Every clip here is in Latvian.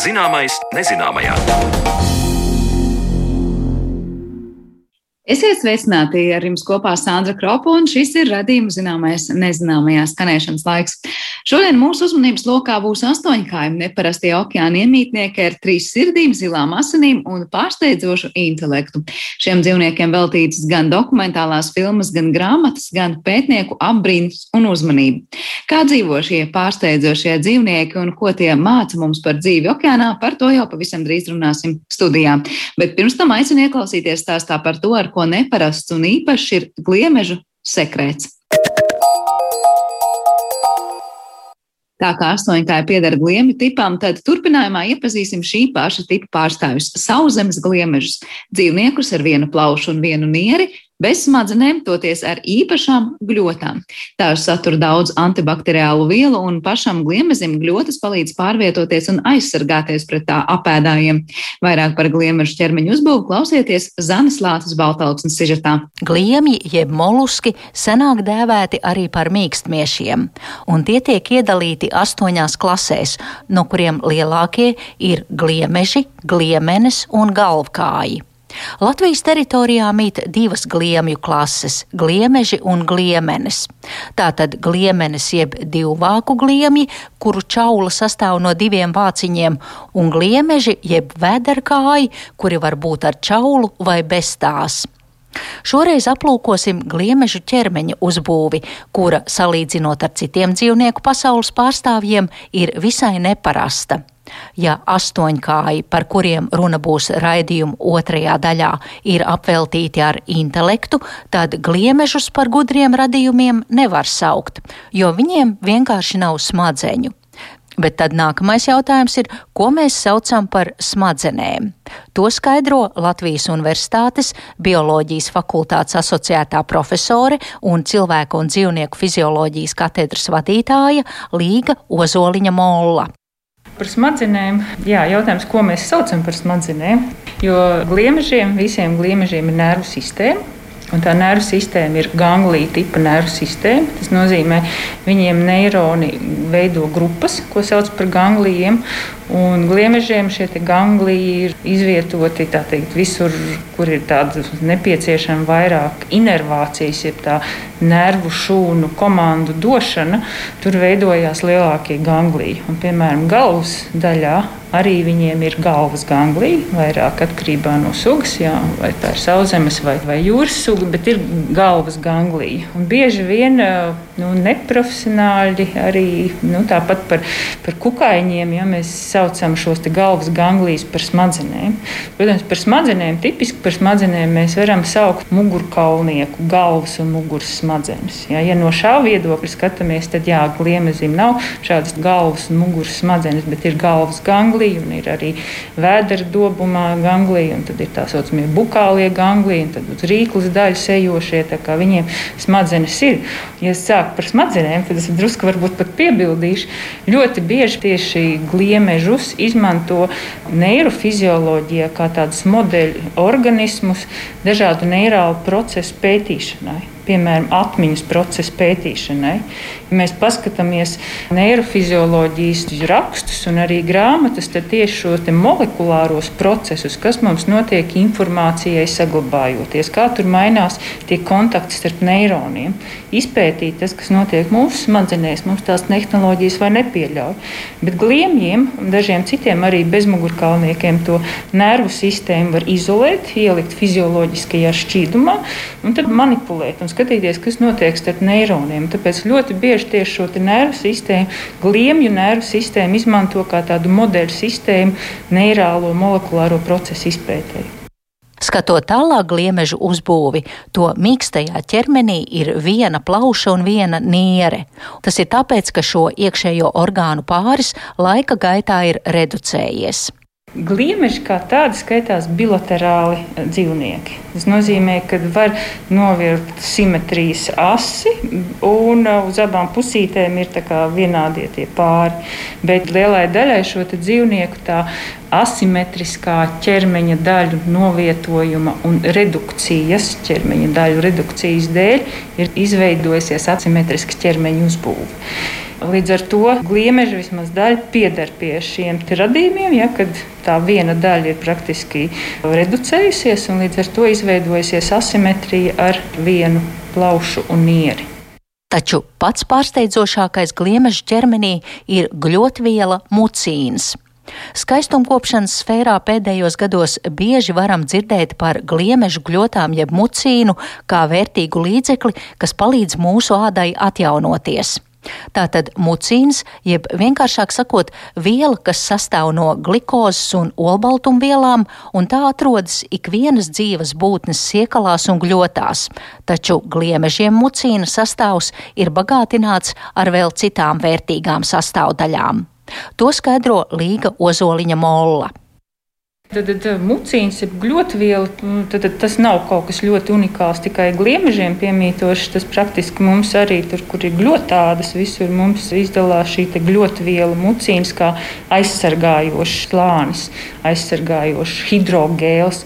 Zināmais nezināmajā. Esiet sveicināti ar jums kopā Sandra Kropa, un šis ir radījuma zināmais nezināmajā skanēšanas laiks. Šodien mūsu uzmanības lokā būs astoņkājumi neparastie okeāna iemītnieki ar trīs sirdīm, zilām asinīm un pārsteidzošu intelektu. Šiem dzīvniekiem veltītas gan dokumentālās filmas, gan grāmatas, gan pētnieku apbrīns un uzmanību. Kā dzīvo šie pārsteidzošie dzīvnieki un ko tie māca mums par dzīvi okeānā, par to jau pavisam drīz runāsim studijā. Bet pirms tam aicinu ieklausīties stāstā par to, ar ko neparasts un īpašs ir gliemežu sekrets. Tā kā astoņkāja piedara gliemju tipām, tad turpinājumā iepazīsim šī paša tipa pārstāvjus - sauszemes gliemežus, dzīvniekus ar vienu plaušu un vienu nieri, bez smadzenēm, toties ar īpašām gļotām. Tās satur daudz antibakteriālu vielu, un pašam gliemezim gļotas palīdz pārvietoties un aizsargāties pret tā apēdājiem. Vairāk par gliemežu ķermeņa uzbūvu klausieties Zanes Lātas Baltalksnes sižetā. Gliemji jeb moluski senāk dēvēti arī par mīkstmiešiem, un tie tiek iedalīti astoņās klasēs, no kuriem lielākie ir gliemeži, gliemenes un galvkāji. Latvijas teritorijā mīt divas gliemju klases - gliemeži un gliemenes. Tātad gliemenes jeb divvāku gliemji, kuru čaula sastāv no diviem vāciņiem, un gliemeži jeb vēderkāji, kuri var būt ar čaulu vai bez tās. Šoreiz aplūkosim gliemežu ķermeņa uzbūvi, kura, salīdzinot ar citiem dzīvnieku pasaules pārstāvjiem, ir visai neparasta. Ja astoņkāji, par kuriem runa būs raidījuma otrajā daļā, ir apveltīti ar intelektu, tad gliemežus par gudriem radījumiem nevar saukt, jo viņiem vienkārši nav smadzeņu. Bet tad nākamais jautājums ir, ko mēs saucam par smadzenēm? To skaidro Latvijas Universitātes bioloģijas fakultātes asociētā profesore un cilvēku un dzīvnieku fizioloģijas katedras vadītāja Līga Ozoliņa Molla. Par smadzenēm, jā, jautājums, ko mēs saucam par smadzenēm. Jo gliemežiem, visiem gliemežiem ir nervu sistēma. Un tā nervu sistēma ir ganglija tipa nervu sistēma. Tas nozīmē, ka viņiem neironi veido grupas, ko sauc par ganglijiem. Un gliemežiem šie gangliji ir izvietoti teikt, visur, kur ir nepieciešama vairāk inervācijas, jeb tā nervu šūnu komandu došana. Tur veidojās lielākie gangliji. Un, piemēram, galvas daļā arī viņiem ir galvas ganglija, vairāk atkarībā no sugas, jā, vai tā ir sauszemes vai, vai jūras suga, bet ir galvas ganglija. Un bieži vien nu, neprofesionāļi arī nu, tāpat par, par kukaiņiem, ja mēs saucam šos galvas ganglijas par smadzenēm. Protams, par smadzenēm, tipiski par smadzenēm mēs varam saukt mugurkaulnieku galvas un muguras smadzenes. Ja, ja no šā viedokļa skatāmies, tad jā, gliemezim nav šādas galvas un muguras smadzenes, bet ir galvas ganglija un ir arī vēdera dobumā ganglija, un tad ir tā saucamie bukālie gangliji, un tad uz rīklas daļas ejošie, viņiem smadzenes ir. Ja es sāku par smadzenēm, tad es drusku varbūt pat piebildīšu. Ļoti bieži tieši gliemežu mežus izmanto neirofizioloģijā kā tādus modeļu organismus dažādu neirālu procesu pētīšanai piemēram, atmiņas procesa pētīšanai. Ja mēs paskatāmies neirofizioloģijas rakstus un arī grāmatas, tad tieši šos molekulāros procesus, kas mums notiek informācijai saglabājoties, kā tur mainās tie kontakti starp neironiem, izpētīt tas, kas notiek mūsu smadzenēs, mums tās tehnoloģijas vai nepieļauj. Bet gliemjiem un dažiem citiem arī bezmugurkalniekiem to nervu sistēmu var izolēt, ielikt fizioloģiskajā šķīdumā un tad manipulēt. Un skatīties, kas notiek starp neironiem. Tāpēc ļoti bieži tieši šo nervu sistēmu, gliemju nervu sistēmu izmanto kā tādu modeļu sistēmu neirālo molekulāro procesu izpētēji. Skatot tālāk gliemežu uzbūvi, to mīkstajā ķermenī ir viena plauša un viena niere. Tas ir tāpēc, ka šo iekšējo orgānu pāris laika gaitā ir reducējies. Gliemeži kā tādi skaitās bilaterāli eh, dzīvnieki. Tas nozīmē, ka var novilkt simetrijas asi, un eh, uz abām pusītēm ir vienādie tie pāri. Bet lielai daļai šo dzīvnieku tā asimetriskā ķermeņa daļu novietojuma un redukcijas, ķermeņa daļu redukcijas dēļ ir izveidojusies asimetriska ķermeņa uzbūve. Līdz ar to gliemeži vismaz daļa pieder pie šiem radījumiem, ja, kad tā viena daļa ir praktiski reducējusies un līdz ar to izveidojusies asimetrija ar vienu plaušu un nieri. Taču pats pārsteidzošākais gliemeža ķermenī ir gļotviela mucīns. Skaistumkopšanas sfērā pēdējos gados bieži varam dzirdēt par gliemežu gļotām jeb mucīnu kā vērtīgu līdzekli, kas palīdz mūsu ādai atjaunoties. Tātad mucīns, jeb vienkāršāk sakot, viela, kas sastāv no glikozes un olbaltumvielām, un tā atrodas ikvienas dzīves būtnes siekalās un gļotās. Taču gliemežiem mucīna sastāvs ir bagātināts ar vēl citām vērtīgām sastāvdaļām. To skaidro Līga Ozoliņa Molla. Tad, tad mucīns ir gļotviela. Nu, tad, tad tas nav kaut kas ļoti unikāls tikai gliemežiem piemītošs. Tas praktiski mums arī tur, kur ir gļotādas, visur mums izdalās šī gļotviela mucīns kā aizsargājošs slānis, aizsargājošs hidrogēls.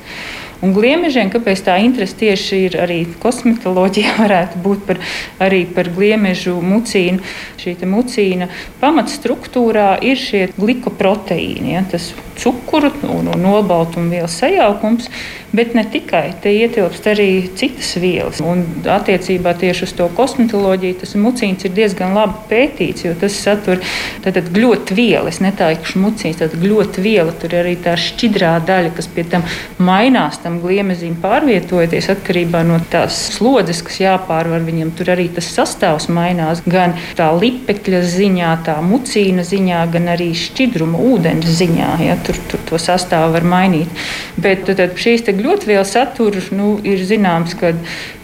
Un gliemežiem, kāpēc tā interese tieši ir arī kosmetoloģija, varētu būt par, arī par gliemežu mucīnu. Šī mucīna pamatstruktūrā ir šie glikoproteīni, ja, tas cukuru un, un olbaltumvielu sajaukums, bet ne tikai. Te ietilpst arī citas vielas. Un attiecībā tieši uz to kosmetoloģiju tas mucīns ir diezgan labi pētīts, jo tas satur gļotvielu. Es netāikšu mucīns, tad gļotviela tur ir arī tā šķidrā daļa, kas pie tam mainās tam gliemezīm pārvietojoties atkarībā no tās slodzes, kas jāpārvar viņam. Tur arī tas sastāvs mainās gan tā lipekļa ziņā, tā mucīna ziņā, gan arī šķidruma ūdens ziņā. Ja? tur, tur to sastāvu var mainīt. Bet tad, šīs gļotvielas saturs nu, ir zināms, ka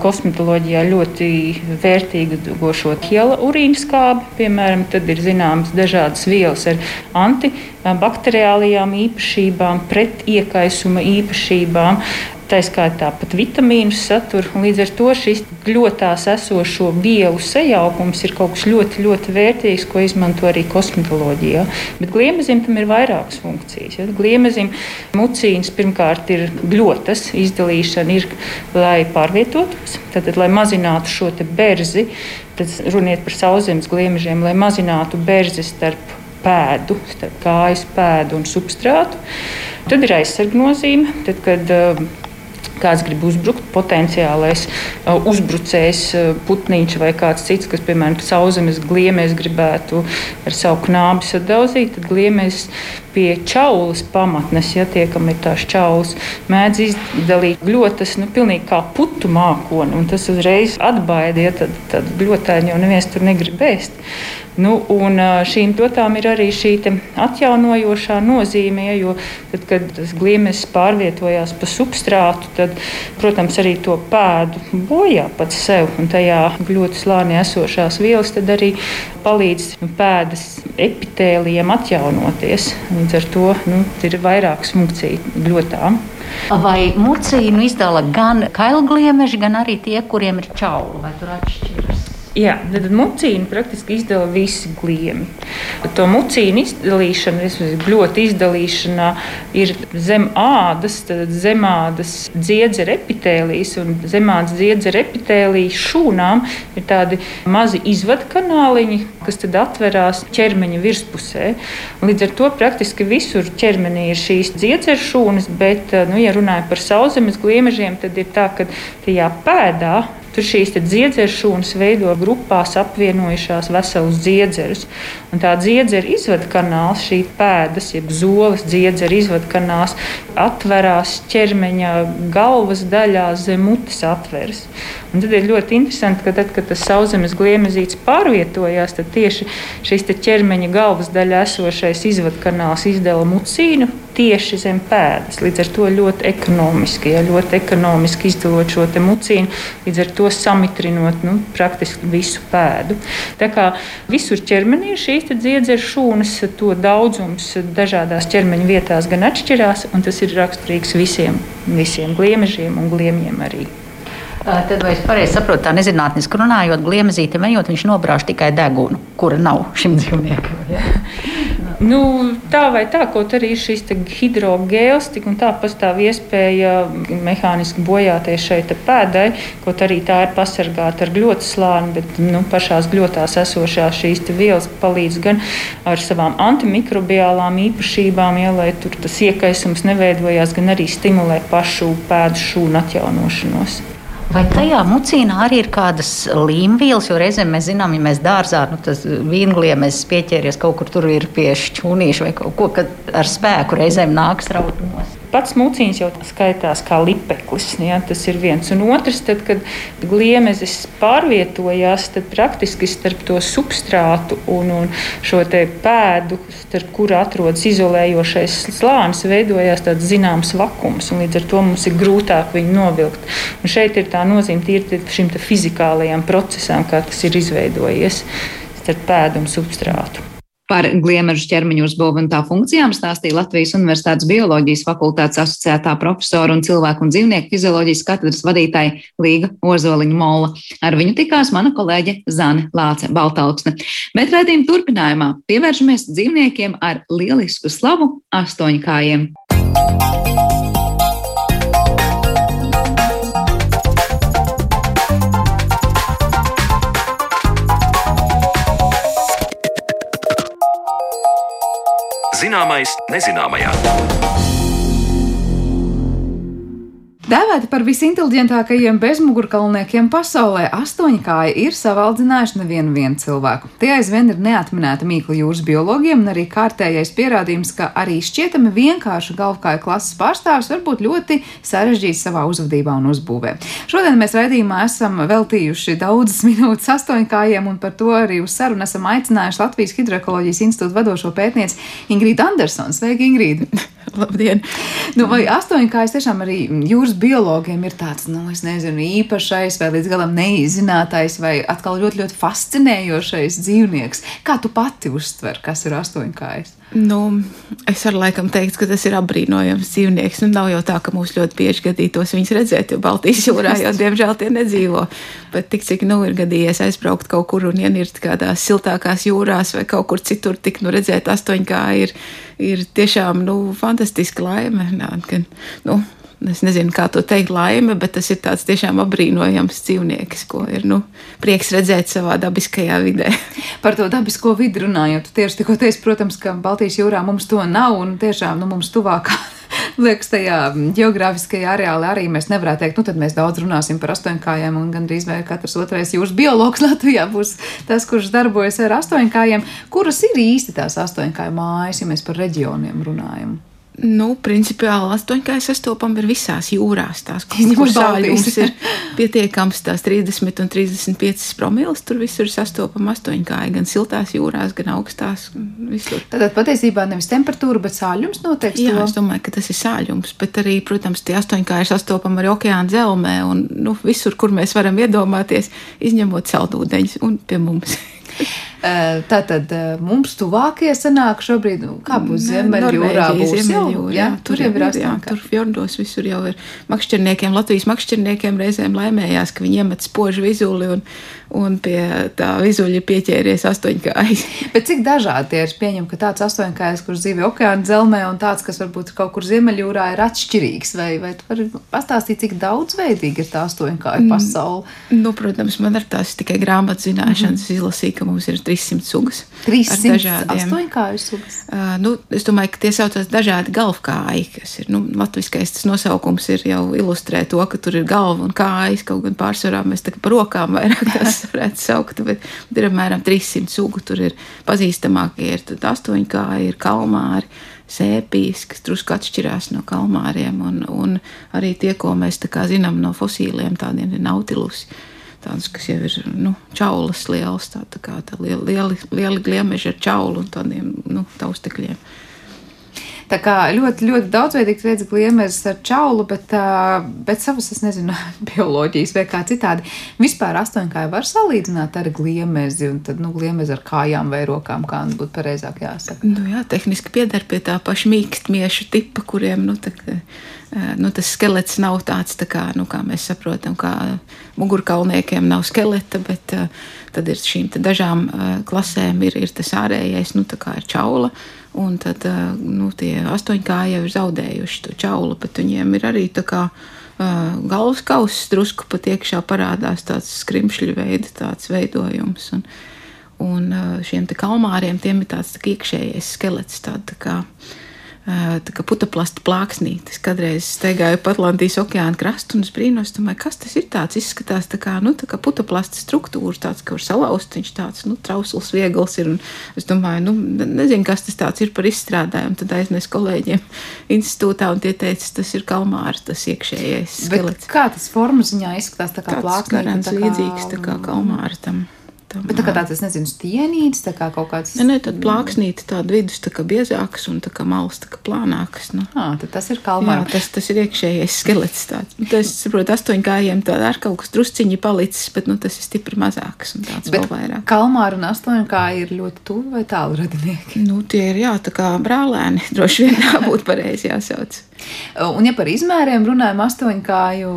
kosmetoloģijā ļoti vērtīga gošot hiela urīna skābi, piemēram, tad ir zināmas dažādas vielas ar antibakteriālajām īpašībām, pret iekaisuma īpašībām tā skaitā pat vitamīnu satura. Līdz ar to šis gļotās esošo vielu sajaukums ir kaut kas ļoti, ļoti vērtīgs, ko izmanto arī kosmetoloģijā. Bet gliemezim tam ir vairākas funkcijas. Ja? Gliemezim mucīns pirmkārt ir gļotas izdalīšana, ir, lai pārvietotos, tad, lai mazinātu šo berzi. Tad runiet par sauszemes gliemežiem, lai mazinātu berzi starp pēdu, starp kājas pēdu un substrātu. Tad ir aizsargnozīme, tad, kad uh, kāds grib uzbrukt, potenciālais uh, uzbrucējs, uh, putniņš vai kāds cits, kas, piemēram, sauszemes gliemēs gribētu ar savu knābi sadauzīt, tad gliemēs pie čaulas pamatnes, ja tiekam ir tās čaulas, mēdz izdalīt gļotas, nu, pilnīgi kā putu mākoni, un tas uzreiz atbaida, ja tad, tad gļotāji jau neviens tur negrib ēst. Nu, šīm dotām ir arī šī atjaunojošā nozīme, ja, jo tad, kad gliemežs pārvietojās pa substrātu, tad, protams, arī to pēdu bojā pats sev un tajā ļoti slānī esošās vielas arī palīdz pēdas epitēlijam atjaunoties. Līdz ar to nu, ir vairākas funkciju gļotām. Vai mucīnu izdala gan kailgliemeži, gan arī tie, kuriem ir čauli, vai tur atšķiras? Jā, tad mucīnu praktiski izdala visi gliemi. To mucīnu izdalīšana, ļoti izdalīšanā, ir zem ādas, tad zemādas dziedzera epitēlijas un zemādas dziedzera epitēlijas šūnām ir tādi mazi izvadkanāliņi, kas tad atverās ķermeņa virspusē. Līdz ar to praktiski visur ķermenī ir šīs dziedzera šūnas, bet, nu, ja runājam par sauszemes gliemežiem, tad ir tā, ka tajā pēdā Tur šīs dziedzeršūnas veido grupās apvienojušās veselus dziedzerus. Un tā dziedzera izvadkanāls, šī pēdas, jeb zoles dziedzera izvadkanāls, atverās ķermeņa galvas daļā zem mutes atveres. Un tad ir ļoti interesanti, ka tad, kad tas sauszemes gliemezīts pārvietojās, tad tieši šis ķermeņa galvas daļā esošais izvadkanāls izdala mucīnu tieši zem pēdas. Līdz ar to ļoti ekonomiski, ja ļoti ekonomiski izdalot šo mucīnu, līdz ar to samitrinot nu, praktiski visu pēdu. Tā kā visur ķermenī šīs dziedzera šūnas, to daudzums dažādās ķermeņa vietās gan atšķirās, un tas ir raksturīgs visiem, visiem gliemežiem un gliemjiem arī. Tad, vai es pareizi saprotu, tā nezinātniski runājot, gliemezīte ejot, viņš nobrāž tikai degunu, kura nav šim dzīvniekam. Nu, tā vai tā, kaut arī šīs hidrogēls, tik un tā pastāv iespēja mehāniski bojāties šeit pēdai, kaut arī tā ir pasargāta ar gļotas slāni, bet nu, pašās gļotās esošās šīs vielas palīdz gan ar savām antimikrobiālām īpašībām, ja, lai tur tas iekaisums neveidojās, gan arī stimulē pašu pēdu šūnu atjaunošanos. Vai tajā mucīnā arī ir kādas līmvielas? Jo reizēm mēs zinām, ja mēs dārzā, nu, tas vīngliemes pieķēries kaut kur tur ir pie šķūnīša vai kaut ko, kad ar spēku reizēm nāks raut nost pats mucīns jau skaitās kā lipeklis. Ja, tas ir viens. Un otrs, tad, kad gliemezes pārvietojās, tad praktiski starp to substrātu un, un šo pēdu, starp kuru atrodas izolējošais slānis, veidojās tāds zināms vakums. Līdz ar to mums ir grūtāk viņu novilkt. Un šeit ir tā nozīme tīri šim fizikālajam procesam, kā tas ir izveidojies starp pēdu un substrātu. Par gliemežu ķermeņa uzbūvi un tā funkcijām stāstīja Latvijas Universitātes bioloģijas fakultātes asociētā profesora un cilvēku un dzīvnieku fizioloģijas katedras vadītāja Līga Ozoliņa Molla. Ar viņu tikās mana kolēģe Zane Lāce Baltalksne. Bet redzījuma turpinājumā pievēršamies dzīvniekiem ar lielisku slavu astoņkājiem. Zināmais nezināmajā. Dēvēti par visinteliģentākajiem bezmugurkalniekiem pasaulē, astoņkāji ir savaldzinājuši nevienu cilvēku. Tie aizvien ir neatminēta mīkla jūras biologiem, un arī kārtējais pierādījums, ka arī šķietami vienkārša galvkāju klases pārstāvis var būt ļoti sarežģīts savā uzvedībā un uzbūvē. Šodien mēs raidījumā esam veltījuši daudzas minūtes astoņkājiem, un par to arī uz sarunu esam aicinājuši Latvijas Hidroekoloģijas institūta vadošo pētnieci Ingrīdu Andersonu. Sveiki, Ingrīda! Labdien! Nu, vai astoņkājas tiešām arī jūras biologiem ir tāds, nu, es nezinu, īpašais vai līdz galam neizzinātais vai atkal ļoti, ļoti fascinējošais dzīvnieks? Kā tu pati uztver, kas ir astoņkājas? Nu, es varu laikam teikt, ka tas ir apbrīnojams dzīvnieks. Nu, nav jau tā, ka mums ļoti bieži gadītos viņus redzēt, jo Baltijas jūrā jau diemžēl tie nedzīvo. Bet tik cik nu ir gadījies aizbraukt kaut kur un ienirt kādās siltākās jūrās vai kaut kur citur, tik nu redzēt astoņkāju ir, ir tiešām nu, fantastiska laime. Nā, ka, nu, es nezinu, kā to teikt, laime, bet tas ir tāds tiešām apbrīnojams dzīvnieks, ko ir nu, prieks redzēt savā dabiskajā vidē. Par to dabisko vidi runājot, tieši tikko teicu, protams, ka Baltijas jūrā mums to nav un tiešām nu, mums tuvākā. Liekas, tajā geogrāfiskajā areālā arī mēs nevarētu teikt, nu tad mēs daudz runāsim par astoņkājiem, un gandrīz vai katrs otrais jūras biologs Latvijā būs tas, kurš darbojas ar astoņkājiem. Kuras ir īsti tās astoņkāju mājas, ja mēs par reģioniem runājam? Nu, principiāli astoņkājas sastopam ir visās jūrās. Tās, kur sāļums ir pietiekams, tās 30 un 35 promils, tur visur ir sastopama astoņkāja, gan siltās jūrās, gan augstās. Visur. Tātad patiesībā nevis temperatūra, bet sāļums noteikti. Jā, to? es domāju, ka tas ir sāļums, bet arī, protams, tie astoņkāji ir sastopami arī okeāna dzelmē un nu, visur, kur mēs varam iedomāties, izņemot saldūdeņus un pie mums. Eh, tātad eh, mums tuvākie sanāk šobrīd, nu, kā būs Ziemeļjūrā, būs Ziemeļjūrā, jā, tur, tur jau ir astoņkārt. Tur fjordos visur jau ir makšķerniekiem, Latvijas makšķerniekiem reizēm laimējās, ka viņi iemet spožu vizuli un, un pie tā vizuļa pieķēries astoņkājas. Bet cik dažādi ir? Pieņem, ka tāds astoņkājas, kurš dzīvo okeāna dzelmē, un tāds, kas varbūt kaut kur Ziemeļjūrā ir atšķirīgs, vai, vai tu vari pastāstīt, cik daudzveidīga ir tā astoņkāja mm, pasaule? Mm, nu, protams, man ar tās tikai grāmatas zināšanas mm -hmm. izlasīja, ka mums ir 300 sugas. 308 sugas. Uh, nu, es domāju, ka tie saucās dažādi galvkāji, kas ir, nu, latviskais tas nosaukums ir jau ilustrē to, ka tur ir galva un kājas, kaut gan pārsvarā mēs tā kā par rokām vairāk tās varētu saukt, bet ir apmēram 300 sugu, tur ir pazīstamākie, ir astoņkāji, ir kalmāri, sēpijas, kas drusku atšķirās no kalmāriem, un, un arī tie, ko mēs zinām no fosīliem, tādiem ir nautilusi tādas, kas jau ir nu, čaulas lielas, tā, tā kā tā lieli, lieli, lieli gliemeži ar čaulu un tādiem nu, taustekļiem. Tā kā ļoti, ļoti daudzveidīgs veids gliemežs ar čaulu, bet, bet savas, es nezinu, bioloģijas vai kā citādi. Vispār astoņkāju var salīdzināt ar gliemezi, un tad, nu, gliemezi ar kājām vai rokām, kā nu būtu pareizāk jāsaka. Nu jā, tehniski pieder pie tā paša mīkstmiešu tipa, kuriem, nu, tā, nu, tas skelets nav tāds, tā kā, nu, kā mēs saprotam, kā mugurkaulniekiem nav skeleta, bet uh, tad ir šīm dažām uh, klasēm ir, ir tas ārējais, nu, tā kā ir čaula. Un tad nu, tie astoņkāji jau ir zaudējuši to čaulu, bet viņiem ir arī tā kā galvas kausa drusku pat iekšā parādās tāds skrimšļu veida tāds veidojums. Un, un šiem kalmāriem tiem ir tāds tā iekšējais skelets, tāda tā kā. Uh, tā kā putekļa plāksnītis. Kādreiz staigāju pa Atlantijas okeāna krastu un es brīnos, domāju, kas tas ir. Tāds izskatās tā kā, nu, kā putekļa struktūra, tāds, ka var salauzt. Viņš tāds nu, trausls, viegls ir. Es domāju, nu, nezinu, kas tas ir par izstrādājumu. Tad aiznes kolēģiem institūtā un tie teica, tas ir kalmārs, tas iekšējais skelets. Bet kā tas formas ziņā izskatās? Tā kā plāksnītis. Līdzīgs tā kā kalmārs tam. Tam, Bet tā kā tāds, es nezinu, stienīts, tā kā kaut kāds. Ne, ne tad plāksnīte tāda vidus tā kā biezākas un tā kā malas tā kā plānākas. Nu. À, tad tas ir kalmāra. Jā, tas, tas ir iekšējais skelets tāds. Tas, saprot, astoņkājiem tā ar kaut kas drusciņi palicis, bet, nu, tas ir stipri mazāks un tāds Bet vēl vairāk. Kalmāra un astoņkāji ir ļoti tuvi vai tālu radinieki? Nu, tie ir, jā, tā kā brālēni, droši vien tā būtu pareizi jāsauc. Un, ja par izmēriem runājam, astoņkāju,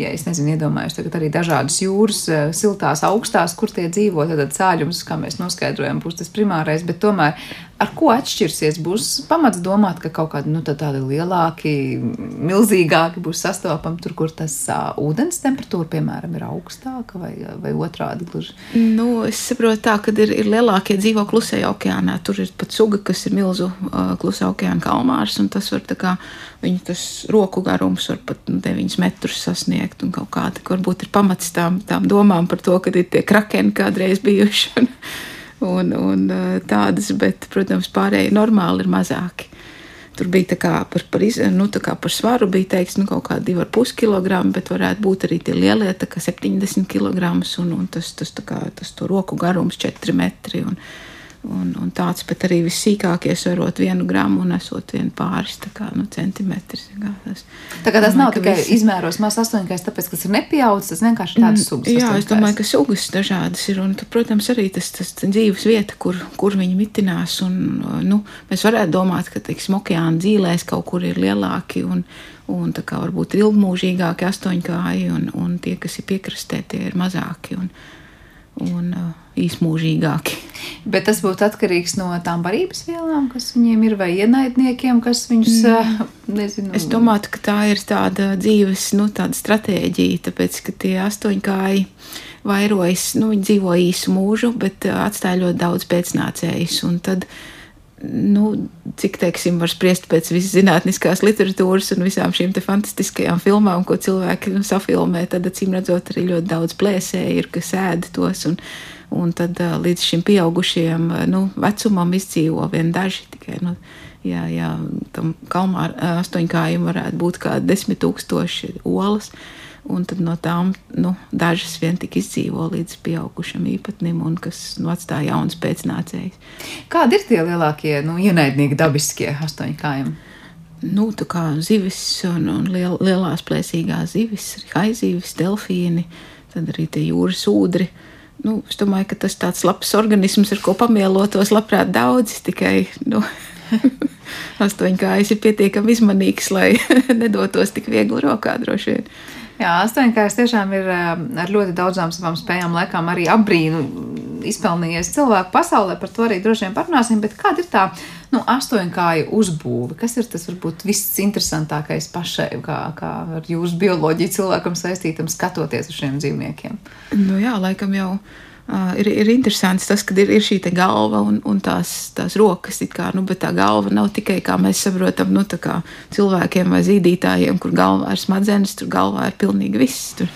ja es nezinu, iedomājos tagad arī dažādas jūras, eh, siltās, augstās, kur tie dzīvo, tad cāļums, kā mēs noskaidrojam, būs tas primārais, bet tomēr Ar ko atšķirsies? Būs pamats domāt, ka kaut kādi nu, tādi lielāki, milzīgāki būs sastopami tur, kur tas uh, ūdens temperatūra, piemēram, ir augstāka vai, vai otrādi gluži. Nu, es saprotu, tā, ka ir, ir lielākie dzīvo klusajā okeānā. Tur ir pat suga, kas ir milzu uh, klusā okeāna kalmārs, un tas var tā kā viņa tas roku garums var pat nu, 9 metrus sasniegt, un kaut kāda, varbūt ir pamats tām, tām domām par to, ka ir tie krakeni kādreiz bijuši un, un eh, tādas, bet, protams, pārējie normāli ir mazāki. Tur bija tā kā par, par, iz, nu, tā kā par svaru, bija teikts, nu, kaut kādi 2,5 kg, bet varētu būt arī tie lielie, tā kā 70 kg, un, un tas, tas, kā, tas to roku garums 4 metri. Un, Un, un tāds pat arī vissīkākie svarot vienu gramu un esot vienu pāris kā, nu, centimetrs. Kā tas, tā kā tas domāju, nav tikai visi... izmēros mazs astoņkais, tāpēc, ka tas ir nepieaudzis, tas vienkārši tāds mm, sugas. Jā, es domāju, ka sugas dažādas ir, un, protams, arī tas, tas dzīves vieta, kur, kur viņi mitinās, un, nu, mēs varētu domāt, ka, teiksim, okeāna dzīvēs kaut kur ir lielāki, un, un tā kā varbūt ilgmūžīgāki astoņkāji, un, un tie, kas ir piekrastē, tie ir mazāki. Un, un uh, īsmūžīgāki. Bet tas būtu atkarīgs no tām barības vielām, kas viņiem ir, vai ienaidniekiem, kas viņus mm. nezinu. Es domāju, ka tā ir tāda dzīves nu, tāda stratēģija, tāpēc ka tie astoņkāji vairojas, nu, viņi dzīvo īsu mūžu, bet atstāja ļoti daudz pēcnācējus. Un tad nu, cik teiksim, var spriest pēc visas zinātniskās literatūras un visām šīm fantastiskajām filmām, ko cilvēki nu, safilmē, tad acīm redzot, arī ļoti daudz plēsēji ir, kas ēd tos. Un, un tad līdz šim pieaugušiem nu, vecumam izdzīvo vien daži tikai. Nu, Jā, jā, tam kalmā astoņkājiem varētu būt kā desmit tūkstoši olas. Uh, un tad no tām nu, dažas vien tik izdzīvo līdz pieaugušam īpatnim, un kas nu, atstāja jaunas pēcnācējas. Kādi ir tie lielākie nu, ienaidnieki dabiskie astoņkājiem? Nu, tā kā zivis un, un liel, lielās plēsīgās zivis, haizīvis, delfīni, tad arī tie jūras ūdri. Nu, es domāju, ka tas tāds labs organisms, ar ko pamielotos labprāt daudz, tikai nu, astoņkājas ir pietiekami izmanīgs, lai nedotos tik viegli rokā droši vien. Jā, astoņkājs tiešām ir eh, ar ļoti daudzām savām spējām, laikam arī apbrīnu izpelnījies cilvēku pasaulē. Par to arī droši vien parunāsim. Bet kāda ir tā nu, astoņkāju uzbūve? Kas ir tas varbūt visinteresantākais pašai, kā, kā ar jūsu bioloģiju cilvēkam saistītam, skatoties uz šiem dzīvniekiem? Nu jā, laikam jau Uh, ir, ir interesants tas, ka ir, ir šī galva un, un tās, tās rokas. Kā, nu, bet tā galva nav tikai, kā mēs saprotam, nu, cilvēkiem vai zīdītājiem, kur galvā ir smadzenes, tur galvā ir pilnīgi viss. Tur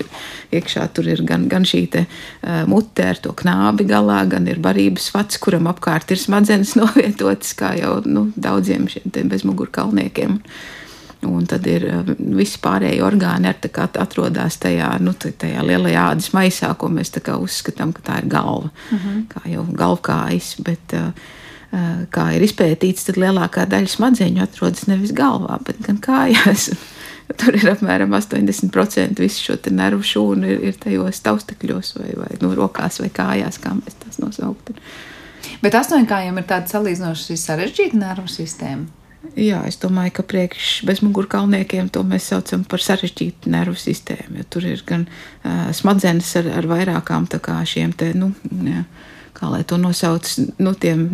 iekšā tur ir gan, gan šī te, uh, mute ar to knābi galā, gan ir barības vats, kuram apkārt ir smadzenes novietotas, kā jau nu, daudziem šiem bezmugurkalniekiem. Uh, Un tad ir eh, visi pārējie orgāni kā, atrodas tajā, nu, tajā lielajā ādas maisā, ko mēs uzskatām, ka tā ir galva. Uh mhm. -huh. Kā jau galvkājas, bet uh, kā ir izpētīts, tad lielākā daļa smadzeņu atrodas nevis galvā, bet gan kājās. Tur ir apmēram 80% visu šo nervu šūnu ir, ir tajos taustekļos vai, vai nu, rokās vai kājās, kā mēs tās nosauktu. Bet astoņkājiem ir tāda salīdzinoši sarežģīta nervu sistēma. Jā, es domāju, ka priekš bezmugurkalniekiem to mēs saucam par sarežģītu nervu sistēmu. Jo tur ir gan uh, smadzenes ar, ar vairākām šiem te, nu, jā, kā lai to nosauc, nu, tiem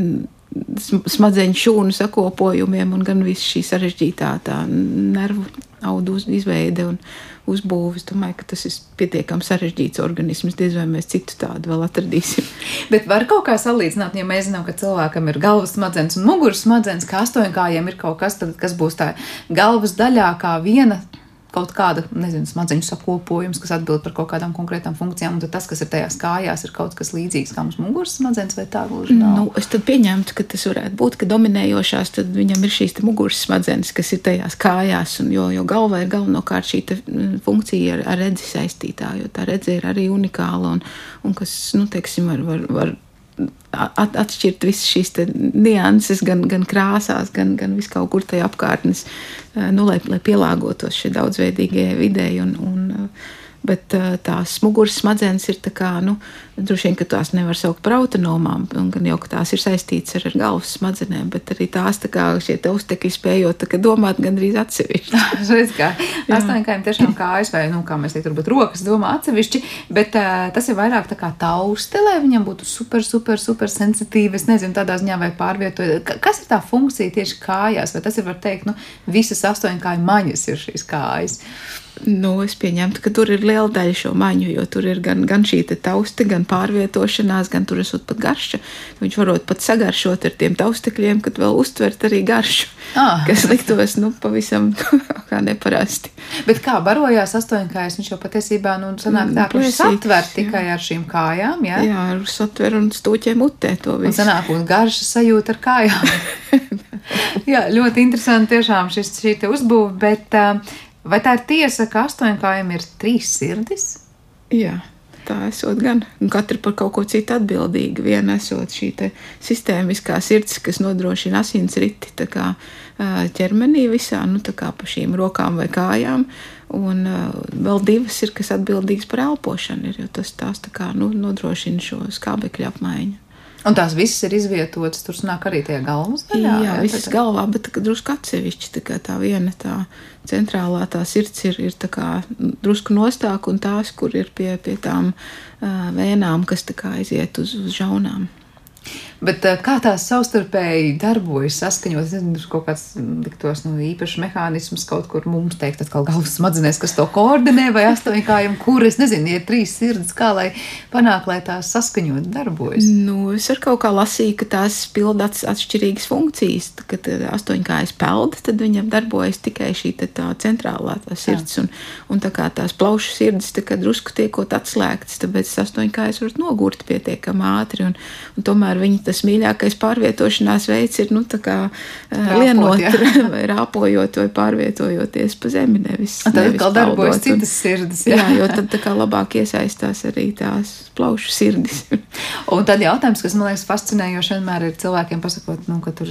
smadzeņu šūnu sakopojumiem, un gan viss šī sarežģītā tā nervu audu izveide un uzbūve. Es domāju, ka tas ir pietiekami sarežģīts organisms. Diez vai mēs citu tādu vēl atradīsim. Bet var kaut kā salīdzināt, ja mēs zinām, ka cilvēkam ir galvas smadzenes un muguras smadzenes, kā astoņkājiem ir kaut kas, tad, kas būs tā galvas daļā kā viena kaut kāda, nezinu, smadzeņu sakopojums, kas atbild par kaut kādām konkrētām funkcijām, un tas, kas ir tajās kājās, ir kaut kas līdzīgs kā mums muguras smadzenes, vai tā gluži? Nu, es pieņemtu, ka tas varētu būt, ka dominējošās, tad viņam ir šīs muguras smadzenes, kas ir tajās kājās, un jo, jo galvā ir galvenokārt šī mm, funkcija ar, ar redzi saistītā, jo tā redze ir arī unikāla, un, un kas, nu, teiksim, var, var, var at, atšķirt visas šīs nianses, gan, gan krāsās, gan, gan vis kaut kur tajā apkārtnes, nu, lai, lai pielāgotos šai daudzveidīgajai videi. Un, un, bet tās muguras smadzenes ir tā kā, nu, droši vien, ka tās nevar saukt par autonomām, gan jau, ka tās ir saistītas ar, ar galvas smadzenēm, bet arī tās tā kā šie taustekļi spējot domāt gandrīz atsevišķi. Redz, kā astoņkājiem tiešām kājas vai, nu, kā mēs teikt, varbūt rokas domā atsevišķi, bet uh, tas ir vairāk tā kā tauste, lai viņam būtu super, super, super sensitīvi, es nezinu, tādā ziņā vai pārvietojot. Kas ir tā funkcija tieši kājās, vai tas ir, var teikt, nu, visas astoņkāju maņas ir šīs kājas? Nu, es pieņemtu, ka tur ir liela daļa šo maņu, jo tur ir gan, gan šī tauste, gan pārvietošanās, gan tur esot pat garša. Viņš varot pat sagaršot ar tiem taustekļiem, kad vēl uztvert arī garšu, ah. kas liktos, nu, pavisam kā neparasti. Bet kā barojās astoņkājas, viņš jau patiesībā, nu, sanāk tā, ka viņš satver tikai jā. ar šīm kājām, jā? Jā, ar satver un stūķiem mutē to visu. Un sanāk, un garša sajūta ar kājām. jā, ļoti interesanti tiešām šis, šī te uzbūve, bet uh, Vai tā ir tiesa, ka astoņkājiem ir trīs sirdis? Jā. Tā esot gan, katra par kaut ko citu atbildīga. Viena esot šī sistēmiskā sirds, kas nodrošina asinsriti ķermenī visā, nu, tā kā pa šīm rokām vai kājām, un vēl divas ir, kas atbildīgas par elpošanu, ir, jo tas tās tā kā, nu, nodrošina šo skābekļa apmaiņu. Un tās visas ir izvietotas, tur nāk arī tie galvas daļā. Jā, jā visas tad... galvā, bet tā, drusku atsevišķi. Tā, tā viena tā centrālā tā sirds ir, ir kā, drusku nostāk, un tās, kur ir pie, pie tām uh, vēnām, kas aiziet uz, uz žaunām. Bet eh, kā tās savstarpēji darbojas, saskaņot, nezinu, kaut kāds mm, liktos nu, īpašs mehānisms kaut kur mums teikt, atkal galvas smadzenēs, kas to koordinē, vai astoņkājiem, kur, es nezinu, ir trīs sirds, kā lai panāk, lai tās saskaņot darbojas. Nu, es ar kaut kā lasīju, ka tās pilda atšķirīgas funkcijas. Kad astoņkājas peld, tad viņam darbojas tikai šī tā centrālā tā sirds, Jā. un, un tā kā tās plaušu sirds tā kā drusku tiekot atslēgtas, tāpēc astoņkājas var nogurt pietiekami ātri, un, un tomēr viņi tas mīļākais pārvietošanās veids ir nu, kā, lienot, vai rāpojot, vai pārvietojoties pa zemi. Nevis, tad nevis atkal darbojas citas sirdis. Jā, jā jo tad kā, labāk iesaistās arī tās plaušu sirdis. un tad jautājums, kas man liekas fascinējoši, vienmēr ir cilvēkiem pasakot, nu, ka tur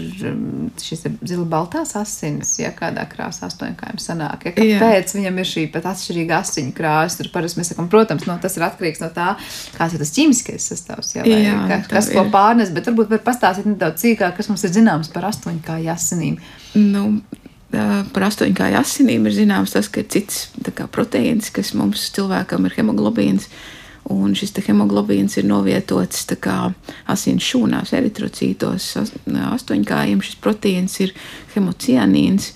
šis zila baltās asins, ja kādā krāsā astoņkājiem sanāk. Ja, kāpēc jā. viņam ir šī pat atšķirīga asiņu krāsa? Tur parasti mēs sakam, protams, no, tas ir atkarīgs no tā, kāds ir tas ķīmiskais sastāvs, ja, vai, jā, ka, kas ko pārnes, bet varbūt var pastāstīt nedaudz sīkāk, kas mums ir zināms par astoņkāju asinīm. Nu, par astoņkāju asinīm ir zināms tas, ka ir cits kā, proteīns, kas mums cilvēkam ir hemoglobīns. Un šis hemoglobīns ir novietots asins šūnās, eritrocītos. Astoņkājiem šis proteīns ir hemocianīns,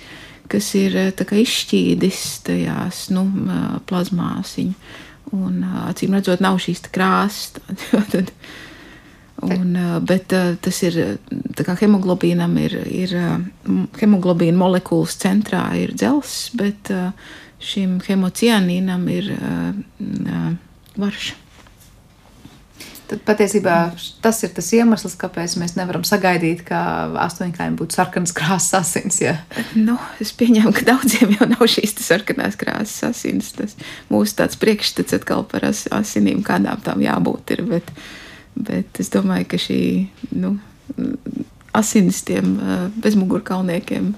kas ir kā, izšķīdis tajās nu, plazmāsiņu. Un acīm redzot, nav šīs krāsas. Tad, Un, bet tas ir kā hemoglobīnam, ir, ir hemoglobīna molekulas centrā ir dzelzs, bet šim hemocianīnam ir varša. Tad patiesībā tas ir tas iemesls, kāpēc mēs nevaram sagaidīt, ka astoņkājiem būtu sarkanas krāsas asins. Ja? Nu, es pieņemu, ka daudziem jau nav šīs sarkanās krāsas asins. Tas mūsu priekšstats atkal par as, asinīm, kādām tām jābūt. Ir, bet, uh, Bet es domāju, ka šī nu, asinis tiem bezmugurkalniekiem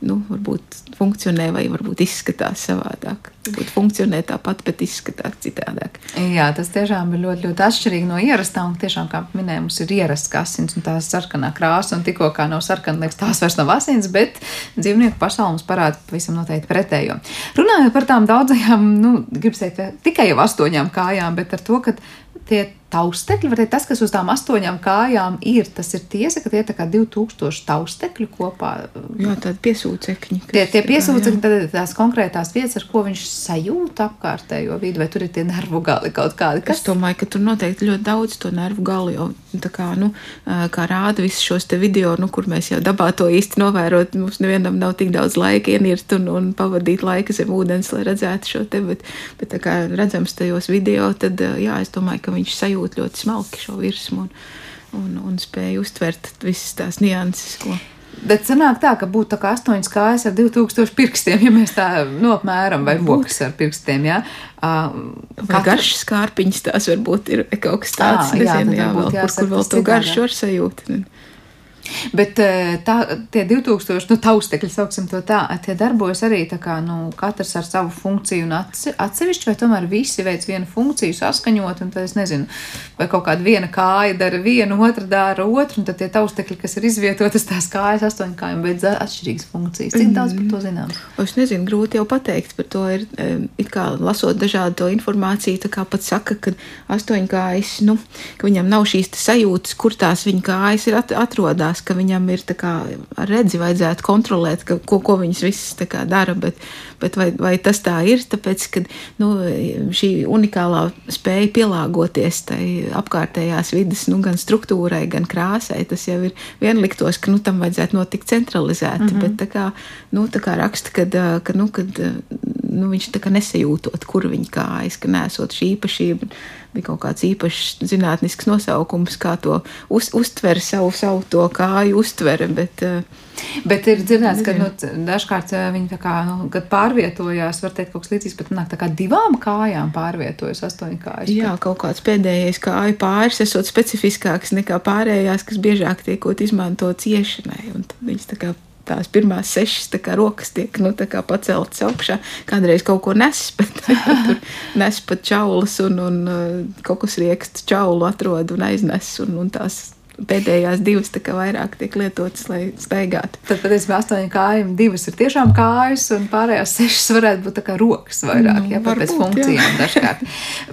nu, varbūt funkcionē vai varbūt izskatās savādāk. Varbūt funkcionē tāpat, bet izskatās citādāk. Jā, tas tiešām ir ļoti, ļoti atšķirīgi no ierastā. Un tiešām, kā minēja, mums ir ierasts asins un tās sarkanā krāsa. Un tikko kā nav sarkana, liekas, tās vairs nav asins, bet dzīvnieku pasaule mums parāda pavisam noteikti pretējo. Runājot par tām daudzajām, nu, gribas teikt, tikai jau astoņām kājām, bet ar to, ka tie taustekļi, vai tas, kas uz tām astoņām kājām ir, tas ir tiesa, ka tie ir tā kā 2000 taustekļi kopā. Jā, tādi piesūcekļi. Tie, tie piesūcekļi, tad tās konkrētās vietas, ar ko viņš sajūt apkārtējo vidi, vai tur ir tie nervu gali kaut kādi. Kas? Es domāju, ka tur noteikti ļoti daudz to nervu gali, jo tā kā, nu, kā rāda visus šos te video, nu, kur mēs jau dabā to īsti novērot, mums nevienam nav tik daudz laika ienirt un, un pavadīt laika zem ūdens, lai redzētu šo te, bet, bet tā kā redzams tajos video, tad, jā, es domāju, ka viņš sajūt ļoti smalki šo virsmu un, un, un spēja uztvert visas tās nianses. Ko. Bet sanāk tā, ka būtu tā kā astoņas kājas ar 2000 pirkstiem, ja mēs tā nopmēram, vai rokas ar pirkstiem. Ja? Uh, Katra... Garšas kārpiņas tās varbūt ir kaut kas tāds, à, nezinu, jā, jā, vēl, kur, kur vēl to garšu var sajūt. Bet eh, tā, tie 2000 nu, taustekļi, sauksim to tā, tie darbojas arī tā kā nu, katrs ar savu funkciju un atsevišķi, vai tomēr visi veic vienu funkciju saskaņot, un tad es nezinu, vai kaut kāda viena kāja dara vienu, otra dara otru, un tad tie taustekļi, kas ir izvietotas tās kājas astoņkājiem, veic atšķirīgas funkcijas. Cik daudz par to zināms? Es nezinu, grūti jau pateikt par to. Ir, it kā lasot dažādu to informāciju, tā kā pat saka, ka astoņkājas, nu, ka viņam nav šīs sajūtas, kur tās viņa kājas ir at atrodas likās, ka viņam ir kā, redzi, vajadzētu kontrolēt, ka, ko, ko viņas visas kā, dara. Bet, bet vai, vai tas tā ir? Tāpēc, ka nu, šī unikālā spēja pielāgoties tai apkārtējās vidas, nu, gan struktūrai, gan krāsai, tas jau ir vienliktos, ka nu, tam vajadzētu notikt centralizēti. Mm -hmm. Bet tā kā, nu, tā kā raksta, kad, ka, nu, kad nu, viņš tā kā nesajūtot, kur viņa kājas, ka nesot šī īpašība bija kaut kāds īpašs zinātnisks nosaukums, kā to uz, uztver savu, savu to kāju uztvere. Bet, eh, bet ir dzirdēts, ka nu, dažkārt eh, viņi kā, nu, pārvietojās, var teikt, kaut kas līdzīgs, bet nāk tā kā divām kājām pārvietojas astoņkājas. Jā, kaut kāds pēdējais kāju pāris esot specifiskāks nekā pārējās, kas biežāk tiekot izmantots iešanai. Un tad viņas tā kā tās pirmās sešas kā, rokas tiek nu, kā, paceltas augšā. Kādreiz kaut ko nes, bet tur nes pat čaulas un, un uh, kaut kas rieksts čaulu atrod un aiznes. Un, un tās pēdējās divas vairāk tiek lietotas, lai staigātu. Tad patiesībā astoņi kājām, divas ir tiešām kājas, un pārējās sešas varētu būt kā rokas vairāk, nu, ja pēc funkcijām dažkārt.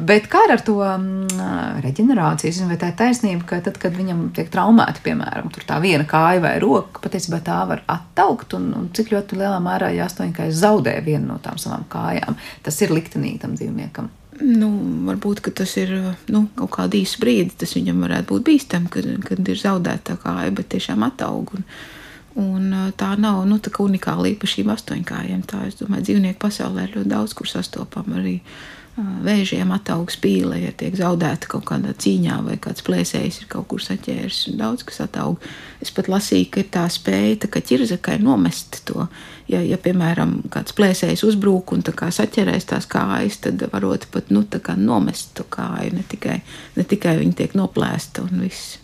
Bet kā ar to mm, reģenerāciju, vai tā ir taisnība, ka tad, kad viņam tiek traumēta, piemēram, tā viena kāja vai roka, patiesībā tā var attaukt, un, un cik ļoti lielā mērā, ja astoņkājas zaudē vienu no tām savām kājām, tas ir liktenīgi tam dzīvniekam. Nu, varbūt tas ir nu, kaut kāda īsa brīdi, tas viņam varētu būt bīstami, kad, kad ir zaudēta tā kāja, bet tiešām ataug. Un, un tā nav nu, tā unikāla īpašība astoņkājiem. Tā, es domāju, dzīvnieku pasaulē ir ļoti daudz, kur sastopam arī vēžiem ataug spīle, ja tiek zaudēta kaut kādā cīņā, vai kāds plēsējs ir kaut kur saķēris. Daudz kas ataug. Es pat lasīju, ka ir tā spēja tā ķirzakai nomest to. Ja, ja piemēram, kāds plēsējs uzbrūk un saķerēs tās kājas, tad varot pat nu, nomest to kāju. Ne tikai, ne tikai viņa tiek noplēsta un viss.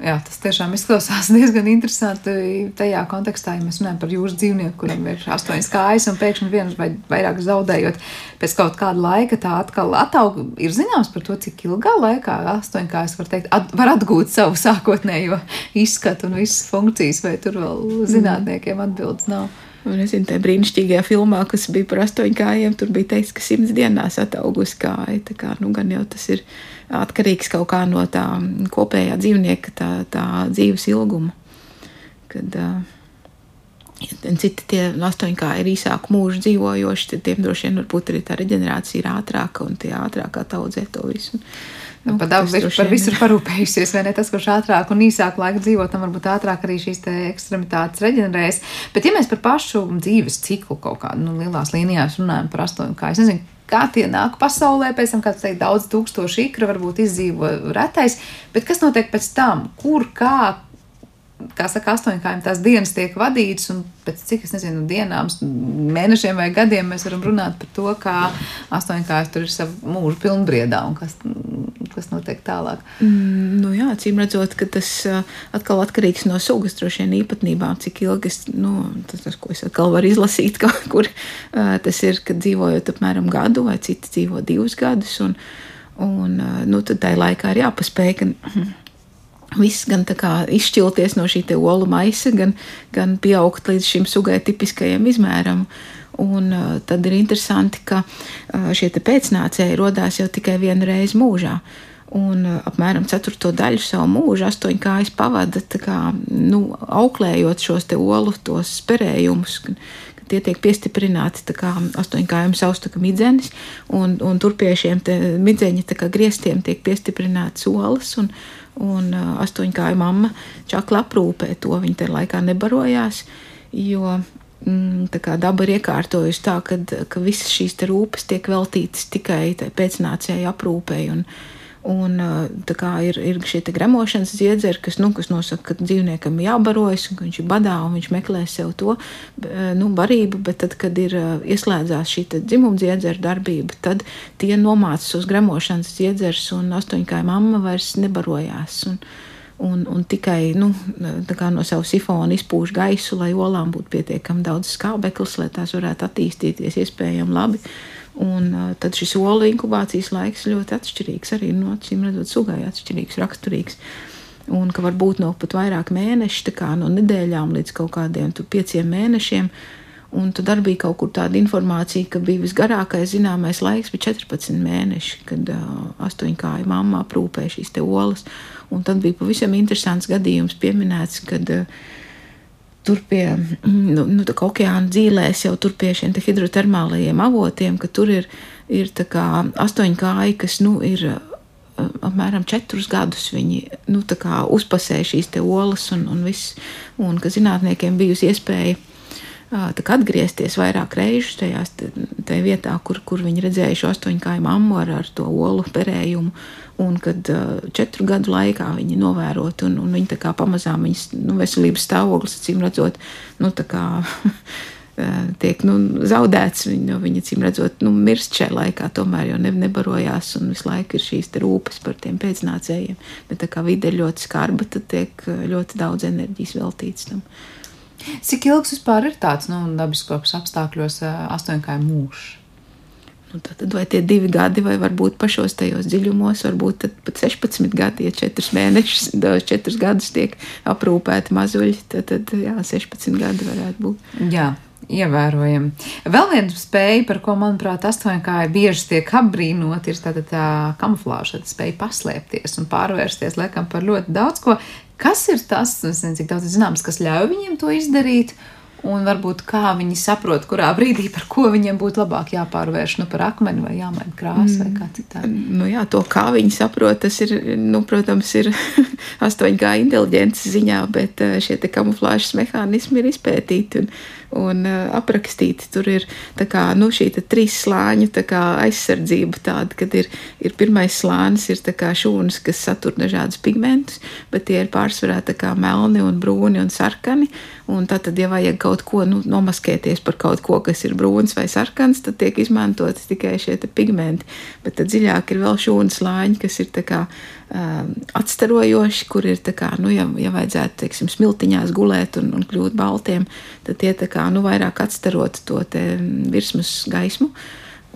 Jā, tas tiešām izklausās diezgan interesanti tajā kontekstā, ja mēs runājam par jūras dzīvnieku, kuram ir astoņas kājas un pēkšņi vienas vai vairāk zaudējot. Pēc kaut kāda laika tā atkal ataug. Ir zināms par to, cik ilgā laikā astoņkājas var, teikt, at, var atgūt savu sākotnējo izskatu un visas funkcijas, vai tur vēl zinātniekiem atbildes nav. Un es zinu, tajā brīnišķīgajā filmā, kas bija par astoņkājiem, tur bija teikts, ka simts dienās ataugusi kāja. Tā kā, nu, gan jau tas ir atkarīgs kaut kā no tā kopējā dzīvnieka tā, tā dzīves ilguma. Kad, ja citi tie astoņkāji ir īsāku mūžu dzīvojoši, tad tiem droši vien varbūt arī tā reģenerācija ir ātrāka un tie ātrāk audzē to visu. Nu, par daudz par visu ir parūpējusies, vai ne? Tas, kurš ātrāk un īsāk laika dzīvo, tam varbūt ātrāk arī šīs ekstremitātes reģenerēs. Bet, ja mēs par pašu dzīves ciklu kaut kādā nu, lielās līnijās runājam par astoņu, kā es nezinu, kā tie nāk pasaulē, pēc tam, kāds teikt, daudz tūkstoši ikra varbūt izdzīvo retais, bet kas notiek pēc tam, kur, kā, kā saka, astoņkājiem tās dienas tiek vadītas, un pēc cik, es nezinu, dienām, mēnešiem vai gadiem mēs varam runāt par to, kā astoņkājs tur ir savu mūžu pilnbriedā, un kas, kas notiek tālāk. Mm, nu jā, acīm redzot, ka tas atkal atkarīgs no sugas, droši vien īpatnībām, cik ilgi es, nu, tas, tas, ko es atkal varu izlasīt, kaut kur tas ir, kad dzīvojot apmēram gadu vai citi dzīvo divus gadus, un, un nu, tad tai laikā ir jāpaspēj, ka viss gan izšķilties no šī olu maisa, gan, gan pieaugt līdz šim sugai tipiskajam izmēram. Un uh, tad ir interesanti, ka uh, šie pēcnācēji radās jau tikai vienu reizi mūžā. Un uh, apmēram ceturto daļu savu mūžu astoņkājas pavada kā, nu, auklējot šos olu tos perējumus. Tie tiek piestiprināti kā astoņkājiem saustaka midzenis, un, un tur pie šiem midzeņa grieztiem tiek piestiprināts olas. Un, un astoņkāja mamma čakla aprūpē to. Viņa tajā laikā nebarojās, jo mm, daba ir iekārtojusi tā, ka, ka visas šīs rūpes tiek veltītas tikai pēcnācēju aprūpei. Un, kā ir, ir šie gremošanas dziedzeri, kas, nu, kas nosaka, ka dzīvniekam jābarojas, un viņš ir badā un viņš meklē sev to nu, barību, bet tad, kad ir ieslēdzās šī dzimuma dziedzera darbība, tad tie nomācas uz gremošanas dziedzers un astoņkāja mamma vairs nebarojās. Un, un, un tikai nu, no sava sifona izpūš gaisu, lai olām būtu pietiekami daudz skābeklis, lai tās varētu attīstīties iespējami labi. Un uh, tad šis olu inkubācijas laiks ļoti atšķirīgs, arī no acīm redzot, sugai atšķirīgs, raksturīgs. Un ka var būt no pat vairāk mēnešu, no nedēļām līdz kaut kādiem pieciem mēnešiem. Un tad arī bija kaut kur tāda informācija, ka bija visgarākais zināmais laiks, bija 14 mēneši, kad uh, astoņkāja mamma aprūpēja šīs olas. Un tad bija pavisam interesants gadījums pieminēts, kad uh, tur pie nu, nu, okeāna dzīvēs, jau tur pie šiem hidrotermālajiem avotiem, ka tur ir, ir astoņi kāji, kas nu, ir apmēram četrus gadus viņi nu, uzpasēja šīs olas un, un viss. Un ka zinātniekiem bijusi iespēja atgriezties vairāk reižu tajās, tajā vietā, kur, kur viņi redzēja šo astoņkāju mammu ar, ar to olu perējumu. Un kad četru gadu laikā viņi novērot, un, un viņi pamazām viņas nu, veselības stāvoklis, acīm redzot, nu, kā, tiek nu, zaudēts. Viņa, viņa acīm redzot, nu, mirst šajā laikā, tomēr jau ne, nebarojās, un visu laiku ir šīs rūpes par tiem pēcnācējiem. Bet tā kā vide ir ļoti skarba, tad tiek ļoti daudz enerģijas veltīts tam. Cik ilgs vispār ir tāds nu, dabiskos apstākļos astoņkāju mūžs? Nu, tad vai tie divi gadi, vai varbūt pašos tajos dziļumos, varbūt pat 16 gadi, ja 4 mēnešus, 4 gadus tiek aprūpēti mazuļi, tad, tad jā, 16 gadi varētu būt. Jā. Ievērojami. Vēl viena spēja, par ko, manuprāt, astoņkāja bieži tiek apbrīnot, ir tā, tā kamuflāža, tā spēja paslēpties un pārvērsties, liekam, par ļoti daudz ko. Kas ir tas, nezinu, cik daudz zināms, kas ļauj viņiem to izdarīt? Un varbūt kā viņi saprot, kurā brīdī par ko viņiem būtu labāk jāpārvērš nu, par akmeni vai jāmaina krāsa mm. vai kā citādi. Nu, jā, to kā viņi saprot, tas ir, nu, protams, ir astoņgā inteliģences ziņā, bet eh, šie kamuflāžas mehānismi ir izpētīti. Un, un uh, aprakstīti. Tur ir kā, nu, šī trīs slāņu kā, aizsardzība, tāda, kad ir, ir pirmais slānis, ir kā, šūnas, kas satur dažādus pigmentus, bet tie ir pārsvarā kā, melni un brūni un sarkani. Un tad, ja vajag kaut ko nu, nomaskēties par kaut ko, kas ir brūns vai sarkans, tad tiek izmantoti tikai šie pigmenti. Bet tad dziļāk ir vēl šūnas slāņi, kas ir kā, um, atstarojoši, kur ir kā, nu, ja, ja vajadzētu teiksim, smiltiņās gulēt un, un kļūt baltiem, tad tie kā, nu, vairāk atstarot to virsmas gaismu.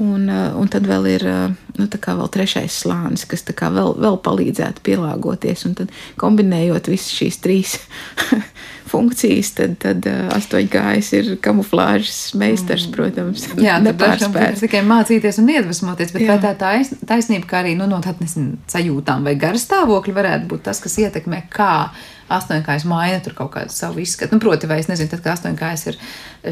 Un, uh, un tad vēl ir uh, nu, vēl trešais slānis, kas vēl, vēl palīdzētu pielāgoties. Un tad kombinējot visas šīs trīs funkcijas, tad, tad astoņkājas ir kamuflāžas meistars, mm. protams. Jā, nepārspēt. Tikai mācīties un iedvesmoties, bet Jā. tā tais, taisnība, kā arī nu, no tādas sajūtām vai garstāvokļa varētu būt tas, kas ietekmē, kā astoņkājas maina tur kaut kādu savu izskatu. Nu, proti, vai es nezinu, tad, kad astoņkājas ir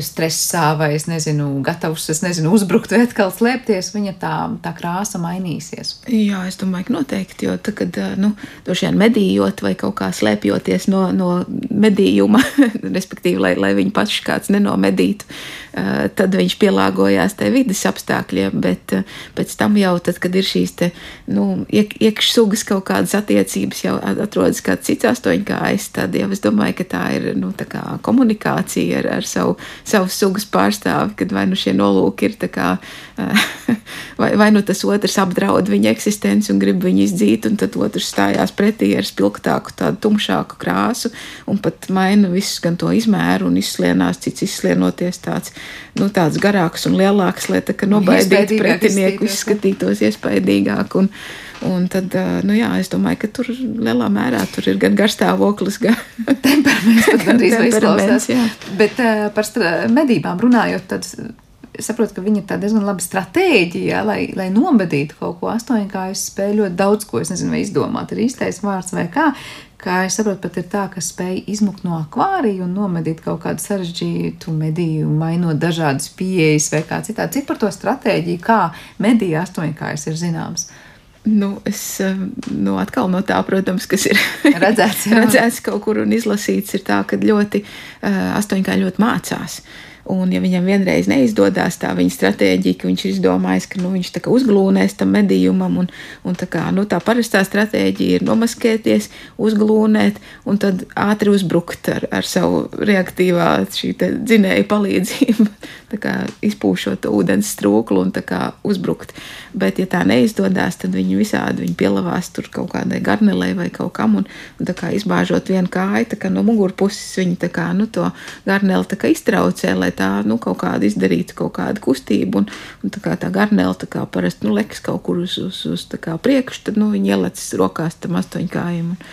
stresā vai es nezinu, gatavs, es nezinu, uzbrukt vai atkal slēpties, viņa tā, tā krāsa mainīsies. Jā, es domāju, ka noteikti, jo tagad, nu, droši vien medījot vai kaut kā slēpjoties no, no medījuma, respektīvi, lai, lai viņi paši kāds nenomedītu, tad viņš pielāgojās tai vidas apstākļiem, bet pēc tam jau, tad, kad ir šīs te, nu, iek, iekšsugas kaut kādas attiecības, jau atrodas kāds cits astoņkājs, tad jau es domāju, ka tā ir, nu, tā kā komunikācija ar, ar savu, savu sugas pārstāvi, kad vai nu šie nolūki ir tā kā, vai, vai nu tas otrs apdraud viņa eksistenci un grib viņu izdzīt, un tad otrs stājās pretī ar spilgtāku, tādu tumšāku krāsu, un pat maina visu gan to izmēru un izslienās, cits izslienoties tāds, nu, tāds garāks un lielāks, lai tā kā nobaidītu pretinieku izskatītos iespaidīgāk. Un, Un tad, nu jā, es domāju, ka tur lielā mērā tur ir gan garstāvoklis, gan temperaments, gan arī izklausās. Bet uh, par medībām runājot, tad saprotu, ka viņa ir diezgan laba stratēģija, lai, lai nomedītu kaut ko astoņkāju spēju ļoti daudz ko. Es nezinu, vai izdomāt ir īstais vārds vai kā. Kā es saprotu, pat ir tā, ka spēj izmukt no akvārija un nomedīt kaut kādu sarežģītu medīju, mainot dažādas pieejas vai kā citādi. Cik par to stratēģiju, kā medīja astoņkājas ir zināms? Nu, es nu, atkal no tā, protams, kas ir redzēts, redzēts kaut kur un izlasīts, ir tā, ka ļoti astoņkā ļoti mācās. Uh, Un, ja viņam vienreiz neizdodas tā viņa stratēģija, ka viņš ir izdomājis, ka nu, viņš uzglūnēs tam medījumam, un, un tā, kā, nu, tā parastā stratēģija ir nomaskēties, uzglūnēt un tad ātri uzbrukt ar, ar savu reaktīvā dzinēju palīdzību, kā, izpūšot ūdens strūklu un kā, uzbrukt. Bet, ja tā neizdodas, tad viņi visādi viņi pielavās tur kaut kādai garnelē vai kaut kam, un, un kā, izbāžot vienu kāju, kā no mugurpuses viņi kā, nu, to garneli iztraucē, tā nu, kaut kāda izdarītu kaut kādu kustību. Un, un tā tā garnēla tā kā parasti nu, lekas kaut kur uz, uz, uz priekšu, tad nu, viņi ielicis rokās tam astoņkājiem. Un,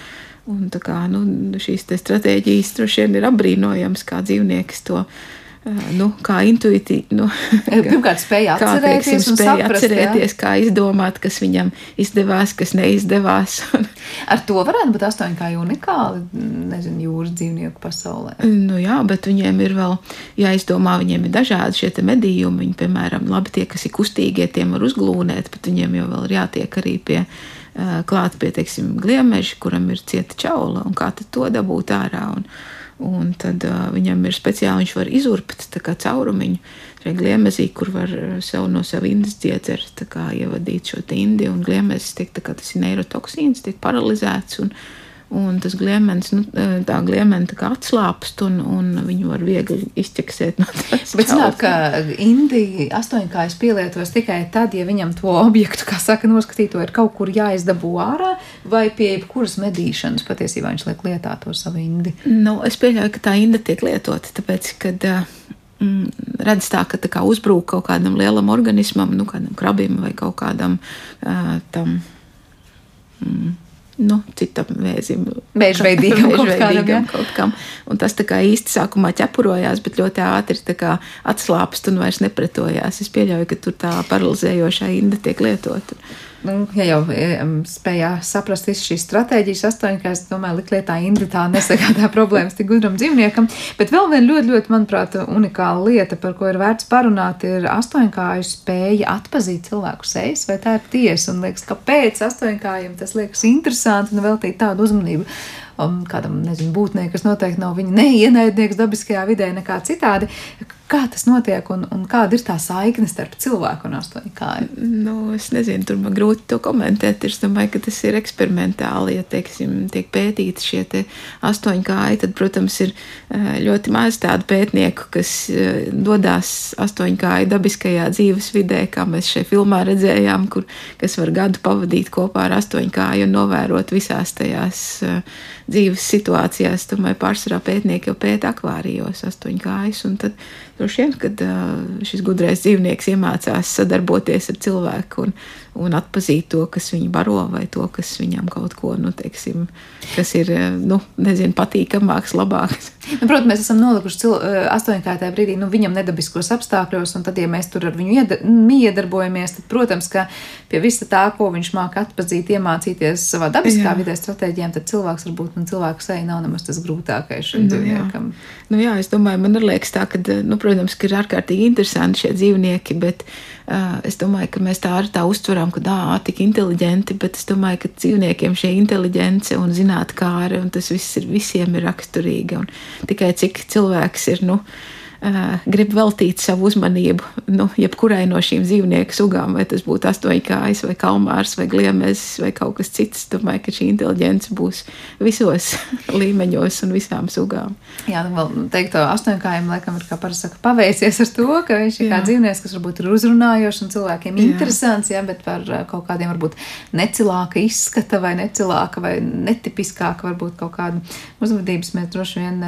un tā kā nu, šīs stratēģijas droši vien ir apbrīnojams, kā dzīvnieks to izdarīt nu, kā intuitīvi. Nu, Pirmkārt, spēja atcerēties, kā, teiksim, spēja saprast, atcerēties kā izdomāt, kas viņam izdevās, kas neizdevās. Ar to varētu būt astoņkāji unikāli, nezinu, jūras dzīvnieku pasaulē. Nu, jā, bet viņiem ir vēl jāizdomā, viņiem ir dažādi šie medījumi. Viņi, piemēram, labi tie, kas ir kustīgie, tiem var uzglūnēt, bet viņiem jau vēl ir jātiek arī pie klāt pie, teiksim, gliemeža, kuram ir cieta čaula, un kā to dabūt ārā. Un, Un tad uh, viņam ir speciāli, viņš var izurbt caurumiņu gliemezī, kur var sev no sev indas dziedzert, ievadīt šo indi, un gliemezis tiek, tā kā tas ir neirotoksīns, tiek paralizēts, un, Un tas gliemens, nu, tā gliemena tā kā atslāpst, un, un viņu var viegli izķeksēt no tās. Bet zināt, ka Indija astoņkājas pielietos tikai tad, ja viņam to objektu, kā saka, noskatīto ir kaut kur jāizdabū ārā, vai pie jebkuras medīšanas patiesībā viņš liek lietā to savu indi. Nu, es pieļauju, ka tā inda tiek lietota, tāpēc, kad mm, redz tā, ka tā kā uzbrūk kaut kādam lielam organismam, nu, kādam krabim vai kaut kādam uh, tam. Mm, nu, citam vēzim. Vēžveidīgam, kaut, kādam, kaut kam. Un tas tā kā īsti sākumā ķepurojās, bet ļoti ātri atslāpst un vairs nepretojās. Es pieļauju, ka tur tā paralizējošā inda tiek lietota nu, ja jau spējā saprast visas šīs stratēģijas, astoņi, kā es domāju, likt lietā indi tā nesagādā problēmas tik gudram dzīvniekam. Bet vēl viena ļoti, ļoti, manuprāt, unikāla lieta, par ko ir vērts parunāt, ir astoņkāju spēja atpazīt cilvēku sejas, vai tā ir tiesa. Un liekas, kāpēc astoņkājiem tas liekas interesanti un veltīt tādu uzmanību um, kādam, nezinu, būtnē, kas noteikti nav viņa neienaidnieks dabiskajā vidē, nekā citādi. Kā tas notiek un, un kāda ir tā saikne starp cilvēku un astoņu kāju? Nu, es nezinu, tur man grūti to komentēt. Es domāju, ka tas ir eksperimentāli. Ja teiksim, tiek pētīti šie astoņu kāji, tad, protams, ir eh, ļoti maz tādu pētnieku, kas eh, dodas astoņu kāju dabiskajā dzīves vidē, kā mēs šajā filmā redzējām, kur, kas var gadu pavadīt kopā ar astoņu kāju un novērot visās tajās uh, dzīves situācijās. Tomēr pārsvarā pētnieki jau pēta akvārijos astoņkājas. Tad droši vien, kad šis gudrais dzīvnieks iemācās sadarboties ar cilvēku un, un atpazīt to, kas viņu baro, vai to, kas viņam kaut ko, nu, teiksim, kas ir, nu, nezinu, patīkamāks, labāks. Nu, protams, mēs esam nolikuši astoņkārtajā brīdī, nu, viņam nedabiskos apstākļos, un tad, ja mēs tur ar viņu iedarbojamies, tad, protams, ka pie visa tā, ko viņš māca atpazīt, iemācīties savā dabiskā jā. vidē stratēģijām, tad cilvēks varbūt, un cilvēku seja nav nemaz tas grūtākais šim nu, dzīvniekam. Jā. Nu, jā, es domāju, man liekas tā, ka, nu, protams, ka ir ārkārtīgi interesanti šie dzīvnieki, bet es domāju, ka mēs tā arī tā uztveram, ka, ā, tik inteliģenti, bet es domāju, ka dzīvniekiem šī inteligence un zinātkāre, un tas viss ir, visiem ir raksturīgi, un tikai cik cilvēks ir, nu, grib veltīt savu uzmanību nu, jebkurai no šīm dzīvnieku sugām, vai tas būtu astoņkājs, vai kalmārs, vai gliemezis, vai kaut kas cits. Domāju, ka šī inteligence būs visos līmeņos un visām sugām. Jā, nu vēl teikt, to astoņkājiem laikam ir, kā parasti paveicies ar to, ka viņš ir kā dzīvnieks, kas varbūt ir uzrunājošs un cilvēkiem jā. interesants, jā, bet par kaut kādiem varbūt necilāka izskata vai necilāka vai netipiskāka varbūt kaut kāda uzvedības mēs droši vien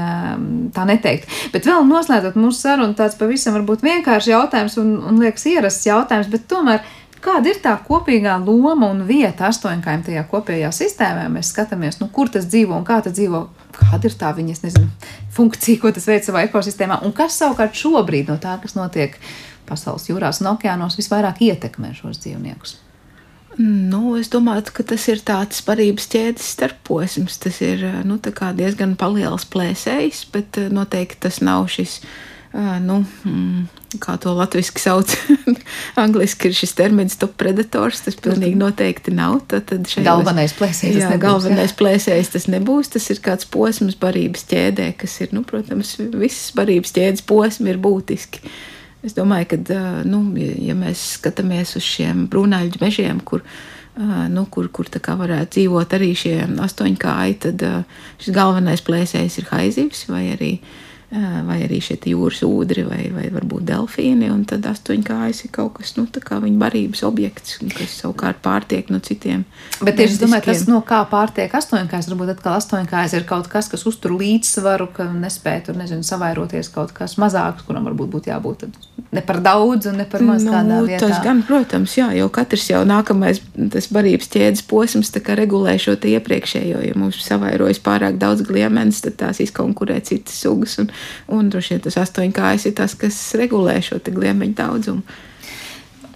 tā neteikt. Bet vēl noslēdzot mūsu sarunu, tāds pavisam varbūt vienkāršs jautājums un, un liekas ierasts jautājums, bet tomēr. Kāda ir tā kopīgā loma un vieta astoņkājiem tajā kopējā sistēmā? Mēs skatāmies, nu, kur tas dzīvo un kā tas dzīvo, kāda ir tā viņas nezinu, funkcija, ko tas veic savā ekosistēmā, un kas savukārt šobrīd no tā, kas notiek pasaules jūrās un okeānos, visvairāk ietekmē šos dzīvniekus. Nu, es domāju, ka tas ir tāds parības ķēdes starposms. Tas ir nu, diezgan liels plēsējs, bet noteikti tas nav šis nu, mm, kā to latviešu sauc, angliski ir šis termins top predators. Tas pilnīgi noteikti nav. Tad, tad šajos, galvenais plēsējs. Jā, nebūs, galvenais jā. plēsējs tas nebūs. Tas ir kāds posms barības ķēdē, kas ir, nu, protams, visas barības ķēdes posmi ir būtiski. Es domāju, ka, nu, ja mēs skatāmies uz šiem brūnāļu mežiem, kur nu, kur, kur varētu dzīvot arī šie astoņkāji, tad šis galvenais plēsējs ir haizivs vai arī uh, vai arī šie jūras ūdri, vai, vai varbūt delfīni. Un tad astoņkājas ir kaut kas, nu, tā kā viņa barības objekts, kas savukārt pārtiek no citiem. Bet tieši es domāju, tas, no kā pārtiek astoņkājas, varbūt atkal astoņkājas ir kaut kas, kas uztur līdzsvaru, ka nespēj tur, nezinu, savairoties kaut kas mazāks, kuram varbūt būtu jābūt ne par daudz un ne par maz nu, kādā vietā. Tas gan, protams, jā, jo katrs jau nākamais tas barības ķēdes posms regulē šo iepriekšējo, ja mums savairojas pārāk daudz gliemenes, tad tās izkonkurē citas sugas. Un, Un droši vien tas astoņkājas ir tas, kas regulē šo gliemeņu daudzumu.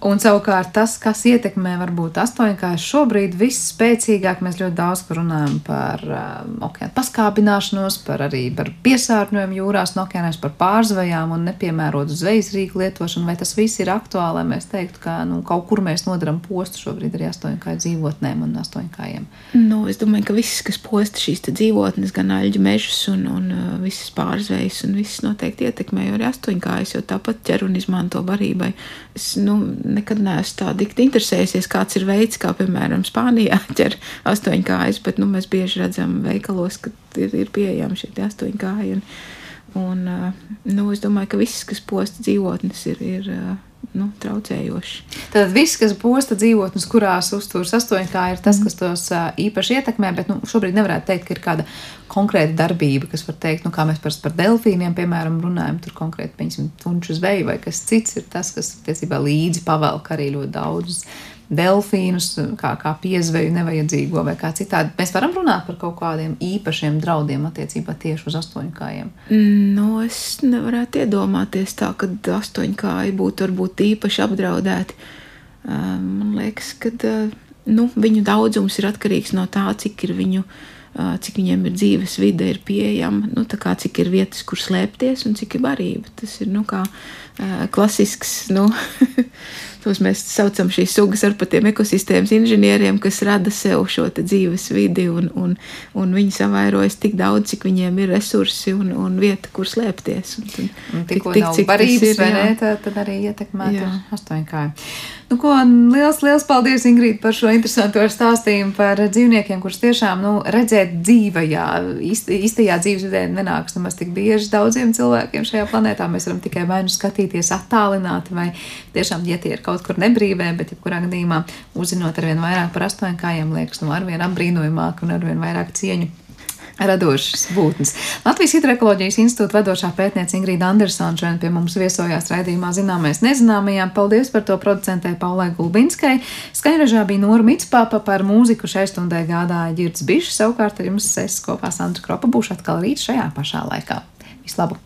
Un savukārt tas, kas ietekmē varbūt astoņkājas šobrīd visspēcīgāk, mēs ļoti daudz runājam par um, okeāna paskābināšanos, par arī par piesārņojumu jūrās un okeānēs, par pārzvejām un nepiemērotu zvejas rīku lietošanu. Vai tas viss ir aktuāli, lai mēs teiktu, ka nu, kaut kur mēs nodaram postu šobrīd arī astoņkāju dzīvotnēm un astoņkājiem? Nu, es domāju, ka viss, kas posta šīs dzīvotnes, gan aļģu mežus un, un uh, visas pārzvejas, un viss noteikti ietekmē arī astoņkājas, jo tāpat ķer un izmanto barībai. Es, nu, nekad neesmu tā dikti interesējusies, kāds ir veids, kā piemēram Spānijā ķer astoņkājas, bet nu, mēs bieži redzam veikalos, ka ir, ir pieejami šie astoņkāji. Un, un, nu, es domāju, ka viss, kas posta dzīvotnes, ir, ir nu, traucējoši. Tad viss, kas posta dzīvotnes, kurās uzturas astoņkāji, ir tas, kas tos īpaši ietekmē, bet nu, šobrīd nevarētu teikt, ka ir kāda konkrēta darbība, kas var teikt, nu, kā mēs par, par delfīniem, piemēram, runājam, tur konkrēti, piemēram, tunču zveju vai kas cits ir tas, kas tiesībā līdzi pavelk arī ļoti daudz delfīnus, kā, kā piezveju nevajadzīgo vai kā citādi. Mēs varam runāt par kaut kādiem īpašiem draudiem attiecībā tieši uz astoņkājiem. Nu, es nevarētu iedomāties tā, ka astoņkāji būtu varbūt īpaši apdraudēti. Man liekas, ka nu, viņu daudzums ir atkarīgs no tā, cik ir viņu cik viņiem ir dzīves vide, ir pieejama, nu, kā, cik ir vietas, kur slēpties un cik ir barība. Tas ir nu, kā, klasisks nu, tos mēs saucam šīs sugas ar patiem ekosistēmas inženieriem, kas rada sev šo dzīves vidi, un, un, un viņi savairojas tik daudz, cik viņiem ir resursi un, un vieta, kur slēpties. Un, un, un tik, tik, cik barības, ir, ne, tad, tad arī ietekmē astoņkāju. Nu, ko, liels, liels paldies, Ingrīda, par šo interesanto stāstījumu par dzīvniekiem, kurus tiešām nu, redzēt dzīvajā, īsti, īstajā dzīvesvidē nenāks nemaz tik bieži daudziem cilvēkiem šajā planētā. Mēs varam tikai vai nu skatīties attālināti, vai tiešām, ja tie ir kaut kaut kur nebrīvē, bet jebkurā gadījumā uzzinot arvien vairāk par astoņkājiem, liekas, nu arvien apbrīnojamāk un arvien vairāk cieņu radošas būtnes. Latvijas Hidroekoloģijas institūta vadošā pētniece Ingrīda Andersona šodien pie mums viesojās raidījumā Zināmais nezināmajām. Paldies par to producentē Paulai Gulbinskai. Skaņražā bija Nora Mitspāpa par mūziku šai stundai gādāja Girds Bišs. Savukārt ar jums es kopā Sandra Kropa būšu atkal rīt šajā pašā laikā. Vislabāk!